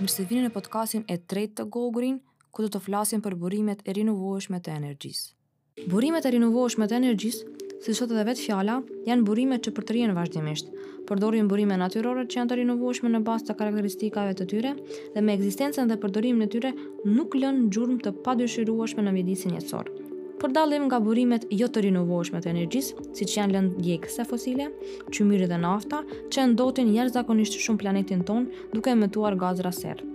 Mirë se vini në podcastin e tretë të Gogrinit, ku do të flasim për burimet e rinovueshme të energjisë. Burimet e rinovueshme të energjisë, siç thotë edhe vetë fjala, janë burime që përtërihen vazhdimisht. Përdorin burime natyrore që janë të rinovueshme në bazë të karakteristikave të tyre, dhe me ekzistencën dhe përdorimin e tyre nuk lënë gjurmë të padëshirueshme në mjedisin jetësor. Për dallim nga burimet jo të rinovueshme të energjisë, siç janë lëndët djegëse fosile, qymyri dhe nafta, që e ndotin jashtëzakonisht shumë planetin tonë duke emetuar gazra serë.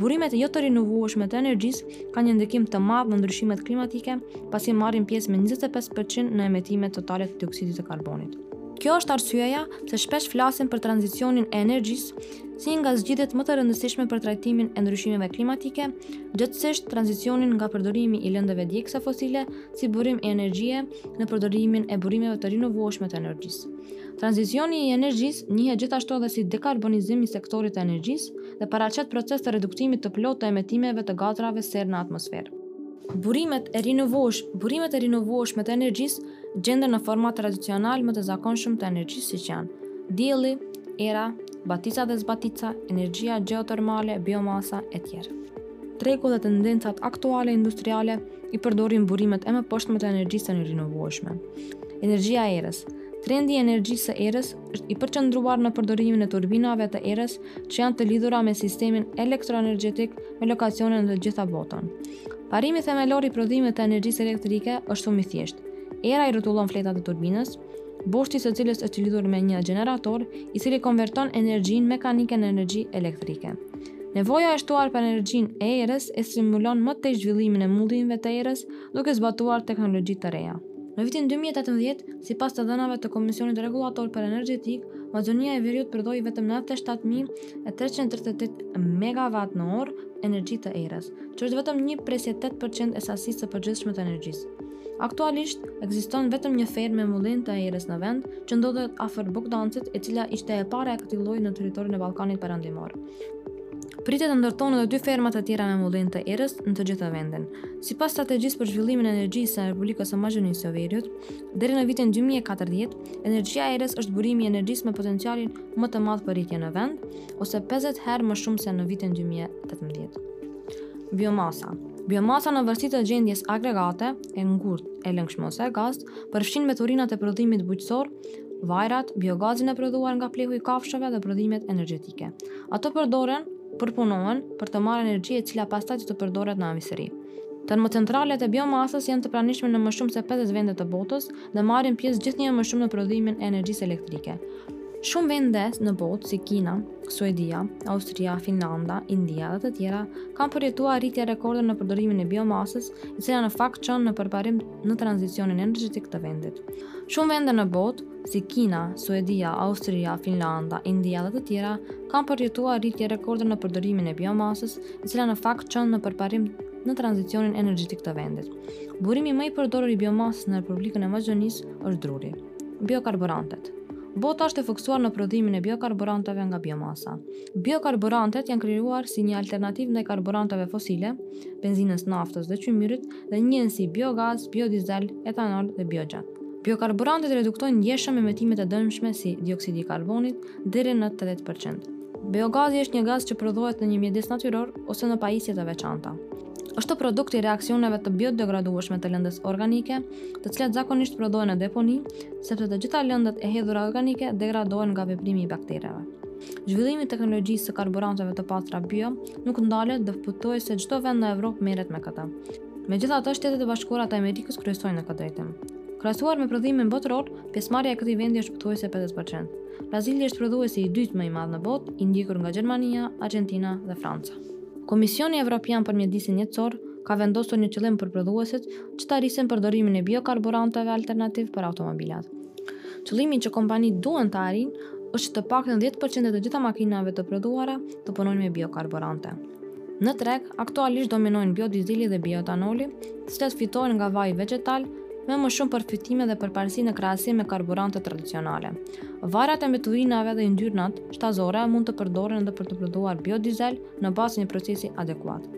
Burimet jo të rinovueshme të energjisë kanë një ndikim të madh në ndryshimet klimatike, pasi marrin pjesë me 25% në emetimet totale të dioksidit të karbonit. Kjo është arsyeja se shpesh flasim për tranzicionin e energjisë si një nga zgjidhjet më të rëndësishme për trajtimin e ndryshimeve klimatike, gjegjësisht tranzicionin nga përdorimi i lëndëve djegëse fosile si burim i energjisë në përdorimin e burimeve të rinovueshme të energjisë. Tranzicioni i energjisë njihet gjithashtu edhe si dekarbonizim i sektorit të energjisë dhe paraqet proces të reduktimit të plotë të emetimeve të gazrave serë në atmosferë. Burimet e rinovueshme, burimet e rinovueshme të energjisë gjenden në format tradicionale më të zakonshme të energjisë siç janë dielli, era, batica dhe zbatica, energjia gjeotermale, biomasa etj. Tregu dhe tendencat aktuale industriale i përdorin burimet e mëposhtme të energjisë të rinovueshme. Energjia e erës. Trendi i energjisë së erës është i përqendruar në përdorimin e turbinave të erës që janë të lidhura me sistemin elektroenergjetik me lokacione në të gjithë botën. Parimi themelor i prodhimit të energjisë elektrike është shumë i thjeshtë. Era i rrotullon fletat e turbinës, boshti i së cilës është i lidhur me një gjenerator, i cili konverton energjinë mekanike në energji elektrike. Nevoja e shtuar për energjinë e erës e stimulon më tej zhvillimin e mullinjve të erës, duke zbatuar teknologji të reja. Në vitin 2018, sipas të dhënave të Komisionit Rregullator për Energjetikë, Maqedonia e Veriut prodhoi vetëm 97.000 e 338 megawatt në orë energji të erës, që është vetëm 1.8% e sasisë së përgjithshme të energjisë. Aktualisht ekziston vetëm një fermë me mullinj të erës në vend, që ndodhet afër Bogdancit, e cila ishte e para e këtij lloji në territorin e Ballkanit Perëndimor. Pritet të ndërtohen edhe dy ferma të tjera me mullinj të erës në të gjithë vendin. Sipas strategjisë për zhvillimin e energjisë së Republikës së Maqedonisë së Veriut, deri në vitin 2040, energjia e erës është burimi i energjisë me potencialin më të madh për rritje në vend, ose 50 herë më shumë se në vitin 2018. Biomasa Biomasa në varësi të gjendjes agregate, e ngurtë, e lëngshme ose e gaztë, përfshin mbeturinat e prodhimit bujqësor, vajrat, biogazin e prodhuar nga plehu i kafshëve dhe prodhimet energjetike. Ato përdoren, përpunohen për të marrë energji e cila pastaj do të përdoret në amvisëri. Termocentralet e biomasës janë të pranishme në më shumë se 50 vende të botës, dhe marrin pjesë gjithnjë më shumë në prodhimin e energjisë elektrike. Shumë vende në botë si Kina, Suedia, Austria, Finlanda, India dhe të tjera kanë përjetuar rritje rekorde në përdorimin e biomasës, e cila në fakt çon në përparim në tranzicionin energjetik të vendit. Shumë vende në botë si Kina, Suedia, Austria, Finlanda, India dhe të tjera, kanë përjetuar rritje rekorde në përdorimin e biomasës, e cila në fakt çon në përparim në tranzicionin energjetik të vendit. Burimi më i përdorur i biomasës në Republikën e Maqedonisë është druri. Biokarburantet. Bota është e fokusuar në prodhimin e biokarburanteve nga biomasa. Biokarburantet janë krijuar si një alternativë ndaj karburanteve fosile, benzinës, naftës dhe qymyrit dhe njihen si biogaz, biodizel, etanol dhe bioxhet. Biokarburantet reduktojnë ndjeshëm emetimet e dëmshme si dioksidi i karbonit deri në 80%. Biogazi është një gaz që prodhohet në një mjedis natyror ose në pajisje të veçanta. Është produkt i reaksioneve të biodegradueshme të lëndës organike, të cilat zakonisht prodhohen në deponi, sepse të gjitha lëndët e hedhura organike degradohen nga veprimi i baktereve. Zhvillimi i teknologjisë së karburanteve të pastra bio nuk ndalet dhe pothuajse çdo vend në Evropë merret me këtë. Megjithatë, Shtetet e Bashkuara të Amerikës kryesojnë në këtë drejtim. Krahasuar me prodhimin botëror, pjesëmarrja e këtij vendi është pothuajse 50%. Brazili është prodhuesi i dytë më i madh në botë, i ndjekur nga Gjermania, Argjentina dhe Franca. Komisioni Evropian për Mjedisin Jetësor ka vendosur një qëllim për prodhuesit që ta rrisin përdorimin e biokarburanteve alternativ për automobilat. Qëllimi që kompanitë duan ta arrijnë është të paktën dhjetë për qind e të gjitha makinave të prodhuara të punojnë me biokarburante. Në treg, aktualisht dominojnë biodizeli dhe bioetanoli, të cilat fitohen nga vaji vegjetal, me më shumë përfitime dhe përparësi në krahasim me karburantet tradicionale. Vajrat e mbeturinave dhe yndyrnat shtazore mund të përdoren edhe për të prodhuar biodizel në bazë të një procesi adekuat.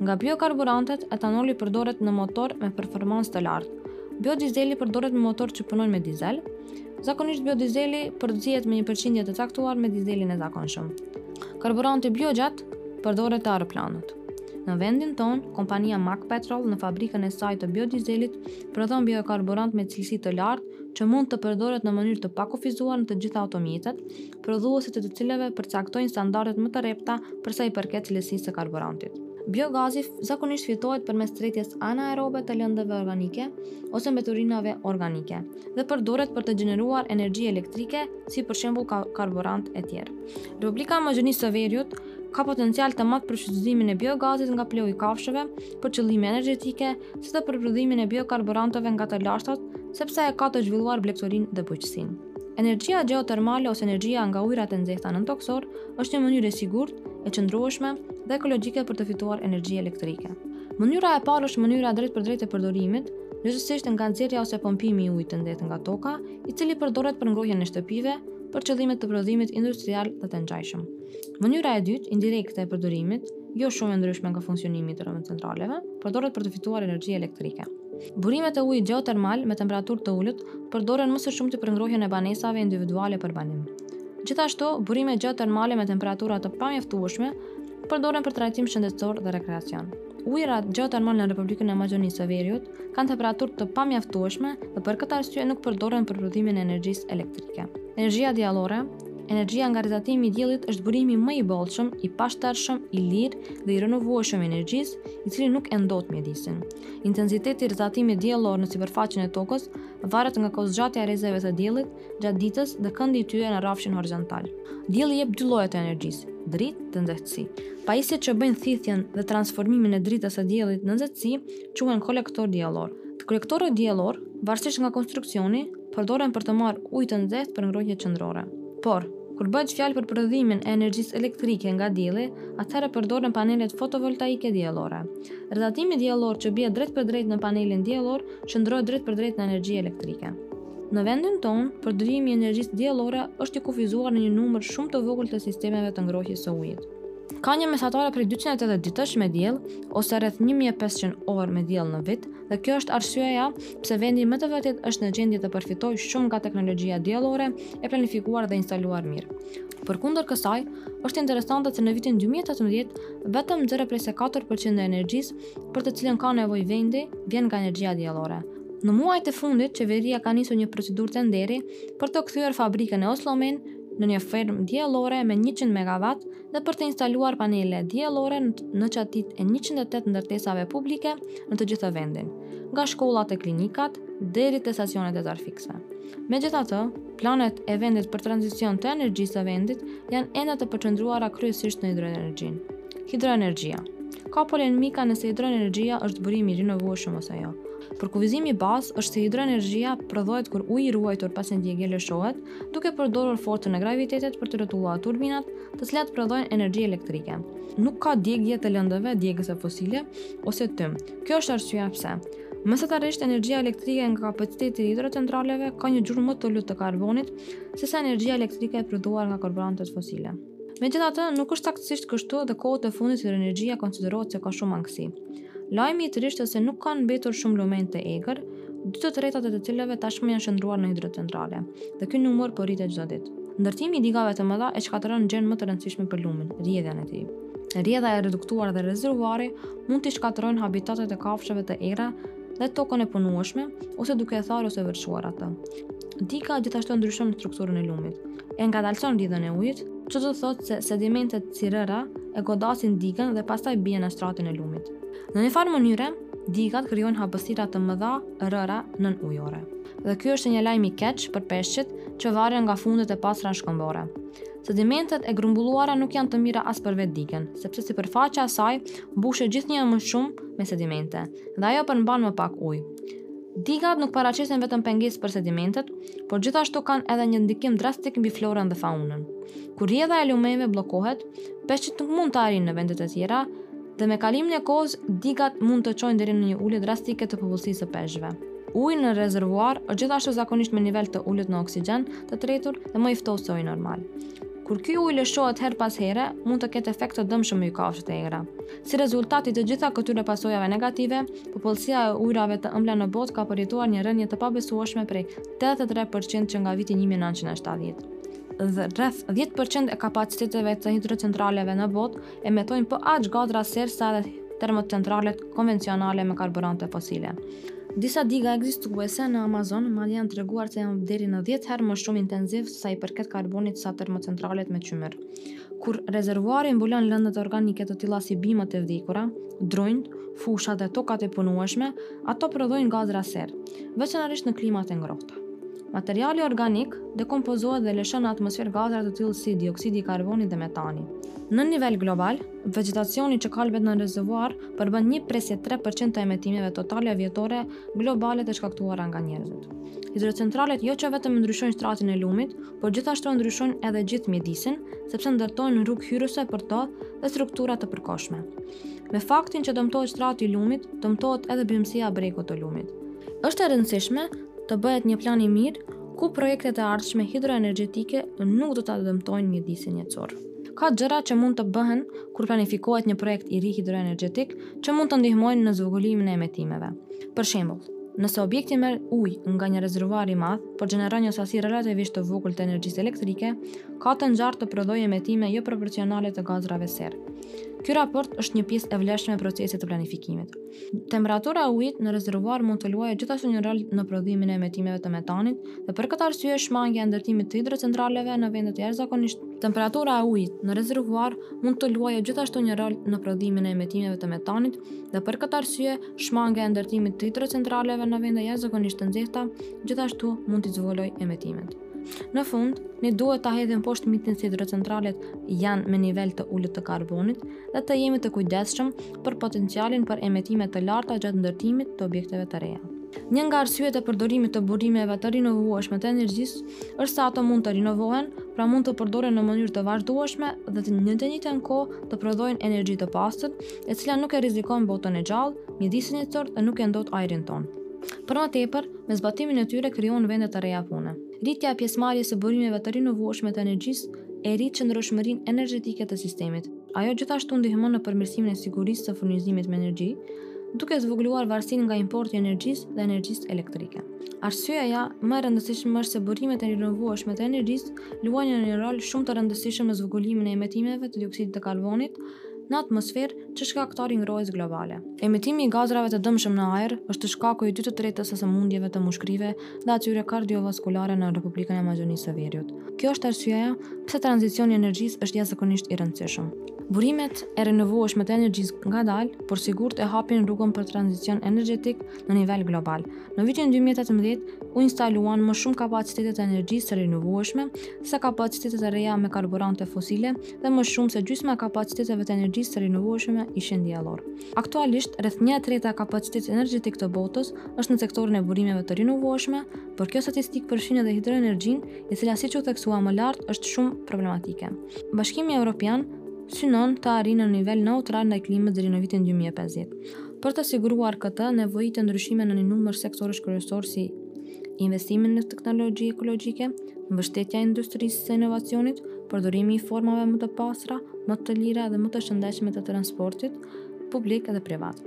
Nga biokarburantet, etanoli përdoret në motorë me performancë të lartë. Biodizeli përdoret në motorë që punojnë me dizel. Zakonisht biodizeli përzihet me një përqindje të caktuar me dizelin e zakonshëm. Karburanti bioxhet përdoret te aeroplanët. Në vendin tonë, kompania Makpetrol në fabrikën e saj të biodizelit prodhon biokarburant me cilësi të lartë që mund të përdoret në mënyrë të pakufizuar në të gjitha automjetet, prodhuesit e të cilëve përcaktojnë standardet më të rrepta për sa i përket cilësisë së karburantit. Biogazi zakonisht fitohet përmes tretjes anaerobe të lëndëve organike ose mbeturinave organike dhe përdoret për të gjeneruar energji elektrike, si për shembull karburant e tjerë. Republika e Maqedonisë së Veriut ka potencial të madh për shfrytëzimin e biogazit nga pleu i kafshëve për qëllime energjetike, si dhe për prodhimin e biokarburanteve nga të lashtat, sepse e ka të zhvilluar blegtorinë dhe bujqësinë. Energjia gjeotermale ose energjia nga ujërat e nxehta nëntokësore është një mënyrë e sigurt, e qëndrueshme dhe ekologjike për të fituar energji elektrike. Mënyra e parë është mënyra drejtpërdrejt e përdorimit, përkatësisht nga nxjerrja ose pompimi i ujit të nxehtë nga toka, i cili përdoret për ngrohjen e shtëpive për qëllime të prodhimit industrial dhe të ngjashëm. Mënyra e dytë, indirekte e përdorimit, jo shumë e ndryshme nga funksionimi i termocentraleve, përdoret për të fituar energji elektrike. Burimet e ujit gjeotermal me temperaturë të ulët përdoren më së shumti për ngrohjen e banesave individuale për banim. Gjithashtu, burimet gjeotermale me temperatura të pamjaftueshme përdoren për trajtim shëndetësor dhe rekreacion. Ujërat gjeotermal në Republikën e Maqedonisë së Veriut kanë temperaturë të pamjaftueshme dhe për këtë arsye nuk përdoren për prodhimin e energjisë elektrike. Energjia diellore Energjia nga rrezatimi i diellit është burimi më i bollshëm, i pashtershëm, i lirë dhe i renovueshëm i energjisë, i cili nuk e ndot mjedisin. Intensiteti i rrezatimit diellor në sipërfaqen e Tokës varet nga kohëzgjatja e rrezeve të diellit gjatë ditës dhe këndi i tyre në rrafshin horizontal. Dielli jep dy lloje të energjisë, dritë dhe nxehtësi. Pajisjet që bëjnë thithjen dhe transformimin e dritës së diellit në nxehtësi quhen kolektorë diellorë. Kolektorët diellorë, varësisht nga konstruksioni, përdoren për të marrë ujë të nxehtë për ngrohje qendrore. Por, kur bëhet fjalë për prodhimin e energjisë elektrike nga dielli, atëherë përdoren panelet fotovoltaike diellore. Rrezatimi diellor që bie drejtpërdrejt në panelin diellor shndërrohet drejtpërdrejt në energji elektrike. Në vendin tonë, përdorimi i energjisë diellore është i kufizuar në një numër shumë të vogël të sistemeve të ngrohjes së ujit. Ka një mesatare prej 280 ditësh me diell ose rreth 1500 orë me diell në vit, dhe kjo është arsyeja pse vendi me të vërtetë është në gjendje të përfitojë shumë nga teknologjia diellore e planifikuar dhe instaluar mirë. Përkundër kësaj, është interesante se në vitin 2018, vetëm 0.4% e energjisë për të cilën ka nevojë vendi vjen nga energjia diellore. Në muajt e fundit, qeveria ka nisur një procedurë tenderi për të kthyer fabrikën e Osllomejt në një fermë diellore me 100 MW dhe për të instaluar panele diellore në çatitë e njëqind e tetë ndërtesave publike në të gjithë vendin, nga shkollat e klinikat deri te stacionet e zjarrfikësve. Megjithatë, planet e vendit për tranzicion të energjisë së vendit janë ende të përqendruara kryesisht në hidroenergjinë. Hidroenergjia Ka polemika nëse hidroenergjia është burim i rinovueshëm ose jo. Përkufizimi bazë është se hidroenergjia prodhohet kur uji i ruajtur pas një dige lëshohet duke përdorur forcën e gravitetit për të rrotulluar turbinat, të cilat prodhojnë energji elektrike. Nuk ka djegie të lëndëve djegëse fosile ose tym. Kjo është arsyeja pse. Mesatarisht energjia elektrike nga kapaciteti i hidrocentraleve ka një gjurmë më të ulët të karbonit sesa energjia elektrike e prodhuar nga karburantet fosile. Megjithatë, nuk është saktësisht kështu dhe kohët e fundit Hidroenergjia konsiderohet se ka shumë mangësi. Lajmi i trishtë është se nuk kanë mbetur shumë lumenj të egër, dy të tretat e të cilëve tashmë janë shndërruar në hidrocentrale, dhe ky numër po rritet çdo ditë. Ndërtimi i digave të mëdha e shkatërron gjënë më të rëndësishme për lumin, rrjedhën e tij. Rrjedha e reduktuar dhe rezervuari mund t'i shkatërrojnë habitatet e kafshëve të egra dhe tokën e punueshme, ose duke e tharë ose vërshuar atë. Diga gjithashtu ndryshon strukturën e lumit. e ngadalëson rrjedhën e ujit, që do të thotë se sedimentet si rëra e godasin digën dhe pastaj bien në shtratin e lumit. Në një farë mënyre, digat krijojnë hapësira të mëdha rëre nënujore. Dhe ky është një lajm i keq për peshqit që varen nga fundet e pastra shkëmbore. Sedimentet e grumbulluara nuk janë të mira as për vetë digën, sepse sipërfaqja e saj mbushet gjithnjë e më shumë me sedimente, dhe ajo përmban më pak ujë. Digat nuk paraqesin vetëm pengesë për sedimentet, por gjithashtu kanë edhe një ndikim drastik mbi florën dhe faunën. Kur rrjedha e lumeve bllokohet, peshqit nuk mund të arrijnë në vende të tjera dhe me kalimin e kohës digat mund të çojnë deri në një ulje drastike të popullsisë së peshqve. Uji në rezervuar është gjithashtu zakonisht me nivel të ulët në oksigjen të tretur dhe më i ftohtë se uji normal. Kur ky ujë lëshohet herë pas here, mund të ketë efekt të dëmshëm mbi kafshët e egra. Si rezultat i të gjitha këtyre pasojave negative, popullsia e ujërave të ëmbla në botë ka përjetuar një rënie të pabesueshme prej 83% që nga viti 1970 dhe rreth 10% e kapaciteteve të hidrocentraleve në botë emetojnë po aq gazra serë sa edhe termocentralet konvencionale me karburante fosile. Disa diga ekzistuese në Amazon madje janë treguar se janë deri në 10 herë më shumë intensiv sa i përket karbonit sa termocentralet me qymyr. Kur rezervuari mbulon lëndët organike të tilla si bimët e vdekura, drunjtë, fushat dhe tokat e punueshme, ato prodhojnë gazra serë, veçanërisht në klimat e ngrohta. Materiali organik dekompozohet dhe lëshon në atmosferë gazra të tillë si dioksidi i karbonit dhe metani. Në nivel global, vegjetacioni që kalbet nën rezervuar përbën një presje tre për qind të emetimeve totale vjetore globale të shkaktuara nga njerëzit. Hidrocentralet jo që vetëm ndryshojnë shtratin e lumit, por gjithashtu ndryshojnë edhe gjithë mjedisin, sepse ndërtojnë rrugë hyrëse për to dhe struktura të përkohshme. Me faktin që dëmtohet shtrati i lumit, dëmtohet edhe bimësia e bregut të lumit. Është e rëndësishme të bëhet një plan i mirë ku projektet e ardhshme hidroenergjetike nuk do ta dëmtojnë mjedisin jetësor. Ka gjëra që mund të bëhen kur planifikohet një projekt i ri hidroenergjetik, që mund të ndihmojnë në zvogëlimin e emetimeve. Për shembull, nëse objekti merr ujë nga një rezervuar i madh, por gjeneron një sasi relativisht të vogël të energjisë elektrike, ka të ngjarë të prodhojë emetime jo proporcionale të gazrave serë. Ky raport është një pjesë e vlefshme e procesit të planifikimit. Temperatura e ujit në rezervuar mund të luajë gjithashtu një rol në prodhimin e emetimeve të metanit, dhe për këtë arsye shmangia e ndërtimit të hidrocentraleve në vende të jashtëzakonisht. Temperatura e ujit në rezervuar mund të luajë gjithashtu një rol në prodhimin e emetimeve të metanit dhe për këtë arsye shmangia e ndërtimit të hidrocentraleve në vende jashtëzakonisht të nxehta gjithashtu mund të zvogëlojë emetimet. Në fund, ne duhet ta hedhim poshtë mitin se hidrocentralet janë me nivel të ulët të karbonit dhe të jemi të kujdesshëm për potencialin për emetime të larta gjatë ndërtimit të objekteve të reja. Një nga arsyet e përdorimit të burimeve të rinovueshme të energjisë është se ato mund të rinovohen, pra mund të përdoren në mënyrë të vazhdueshme dhe të në të njëjtën kohë të prodhojnë energji të pastër, e cila nuk e rrezikon botën e gjallë, mjedisin jetësor dhe nuk e ndot ajrin tonë. Për më tepër, me zbatimin e tyre krijohen vende të reja pune. Rritja e pjesëmarrjes së burimeve të rinovueshme të energjisë e rrit qëndrueshmërinë energjetike të sistemit. Ajo gjithashtu ndihmon në përmirësimin e sigurisë së furnizimit me energji, duke zvogëluar varësinë nga importi i energjisë dhe energjisë elektrike. Arsyeja më e rëndësishme është se burimet e rinovueshme të energjisë luajnë një rol shumë të rëndësishëm në zvogëlimin e emetimeve të dioksidit të karbonit në atmosferë, që shkaktar i ngrohjes globale. Emetimi i gazrave të dëmshëm në ajër është shkaku i dy të tretës së sëmundjeve të mushkërive dhe atyre kardiovaskulare në Republikën e Maqedonisë së Veriut. Kjo është arsyeja pse tranzicioni i energjisë është jashtëzakonisht i rëndësishëm. Burimet e renovueshme të energjisë ngadalë, por sigurt e hapin rrugën për tranzicion energjetik në nivel global. Në vitin 2018 u instaluan më shumë kapacitete të energjisë së renovueshme se kapacitete të reja me karburante fosile dhe më shumë se gjysma e kapaciteteve të energjisë së renovueshme ishin diellorë. Aktualisht, rreth një e treta e kapacitetit energjetik të botës është në sektorin e burimeve të rinovueshme, por kjo statistikë përfshin edhe hidroenergjinë, e cila siç u theksua më lart është shumë problematike. Bashkimi Evropian synon të arrijë në nivel neutral ndaj klimës deri në vitin 2050. Për të siguruar këtë, nevojitet ndryshime në një numër sektorësh kryesorë si investimi në teknologji ekologjike, mbështetja e industrisë së inovacionit, përdorimi i formave më të pastra, më të lira dhe më të shëndetshme të transportit, publik dhe privat.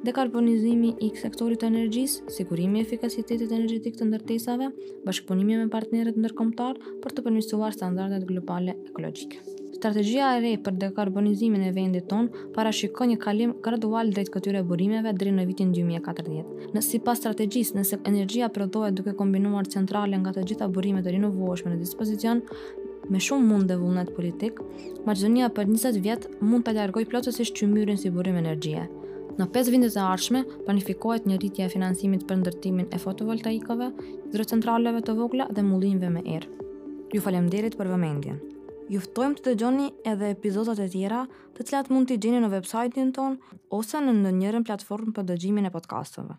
Dekarbonizimi i sektorit të energjisë, sigurimi i efikasitetit energjetik të ndërtesave, bashkëpunimi me partnerët ndërkombëtarë për të përmirësuar standardet globale ekologjike. Strategjia e re për dekarbonizimin e vendit tonë parashikon një kalim gradual drejt këtyre burimeve deri në vitin dy mijë e katërdhjetë. Sipas strategjisë, nëse energjia prodhohet duke kombinuar centrale nga të gjitha burimet e rinovueshme në dispozicion, me shumë mund dhe vullnet politik, Maqedonia për njëzet vjet mund ta largojë plotësisht qymyrin si burim energjie. Në pesë vitet e ardhshme planifikohet një rritje e financimit për ndërtimin e fotovoltaikëve, hidrocentraleve të vogla dhe mullinjve me erë. Ju faleminderit për vëmendjen. Ju ftojmë të dëgjoni edhe episodet e tjera, të cilat mund t'i gjeni në website-in tonë ose në ndonjërën platformë për dëgjimin e podcasteve.